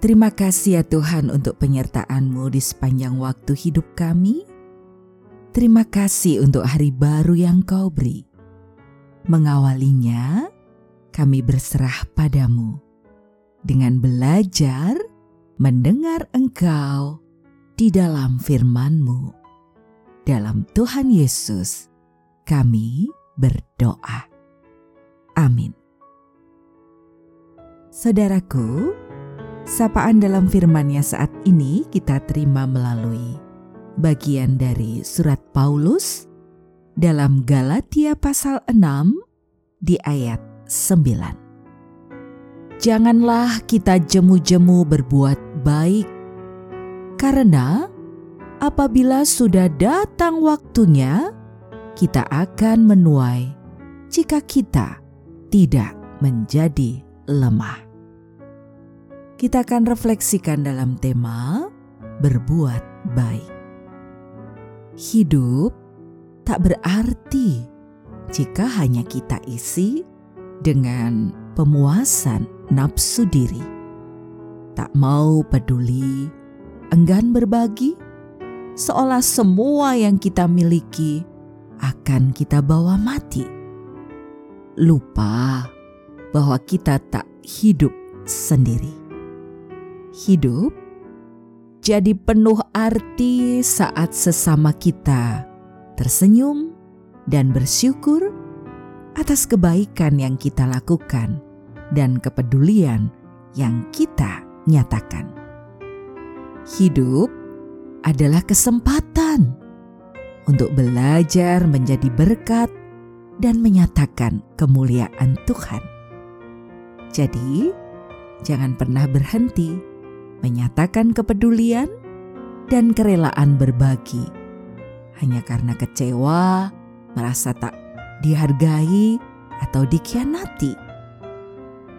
Terima kasih ya Tuhan untuk penyertaan-Mu di sepanjang waktu hidup kami. Terima kasih untuk hari baru yang Kau beri. Mengawalinya, kami berserah padamu dengan belajar mendengar Engkau di dalam firman-Mu. Dalam Tuhan Yesus, kami berdoa. Amin. Saudaraku, Sapaan dalam firman-Nya saat ini kita terima melalui bagian dari surat Paulus dalam Galatia pasal 6 di ayat 9. Janganlah kita jemu-jemu berbuat baik, karena apabila sudah datang waktunya, kita akan menuai jika kita tidak menjadi lemah kita akan refleksikan dalam tema berbuat baik. Hidup tak berarti jika hanya kita isi dengan pemuasan nafsu diri. Tak mau peduli, enggan berbagi, seolah semua yang kita miliki akan kita bawa mati. Lupa bahwa kita tak hidup sendiri hidup jadi penuh arti saat sesama kita tersenyum dan bersyukur atas kebaikan yang kita lakukan dan kepedulian yang kita nyatakan. Hidup adalah kesempatan untuk belajar menjadi berkat dan menyatakan kemuliaan Tuhan. Jadi, jangan pernah berhenti menyatakan kepedulian dan kerelaan berbagi. Hanya karena kecewa, merasa tak dihargai atau dikhianati.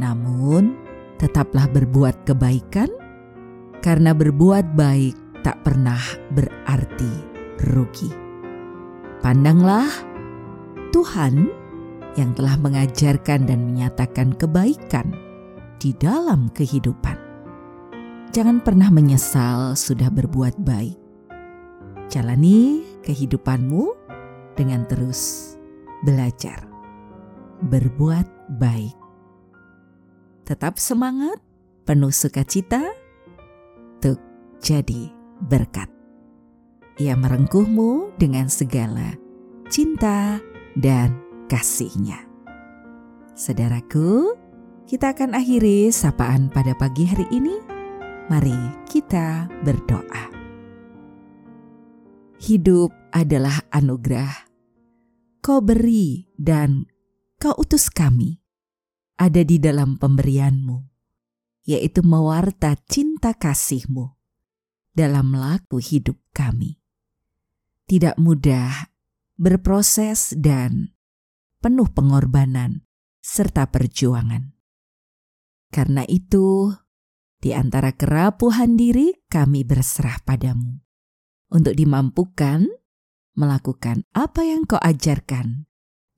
Namun, tetaplah berbuat kebaikan karena berbuat baik tak pernah berarti rugi. Pandanglah Tuhan yang telah mengajarkan dan menyatakan kebaikan di dalam kehidupan Jangan pernah menyesal sudah berbuat baik. Jalani kehidupanmu dengan terus belajar, berbuat baik. Tetap semangat, penuh sukacita, untuk jadi berkat. Ia merengkuhmu dengan segala cinta dan kasihnya. Saudaraku, kita akan akhiri sapaan pada pagi hari ini Mari kita berdoa. Hidup adalah anugerah. Kau beri dan kau utus kami ada di dalam pemberianmu, yaitu mewarta cinta kasihmu dalam laku hidup kami. Tidak mudah berproses dan penuh pengorbanan serta perjuangan. Karena itu, di antara kerapuhan diri, kami berserah padamu untuk dimampukan melakukan apa yang kau ajarkan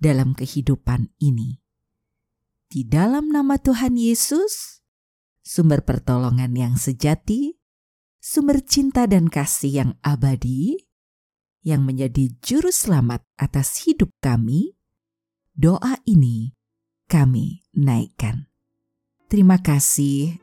dalam kehidupan ini. Di dalam nama Tuhan Yesus, sumber pertolongan yang sejati, sumber cinta dan kasih yang abadi, yang menjadi juru selamat atas hidup kami, doa ini kami naikkan. Terima kasih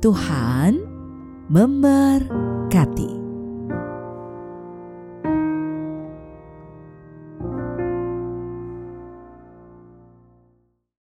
Tuhan memberkati.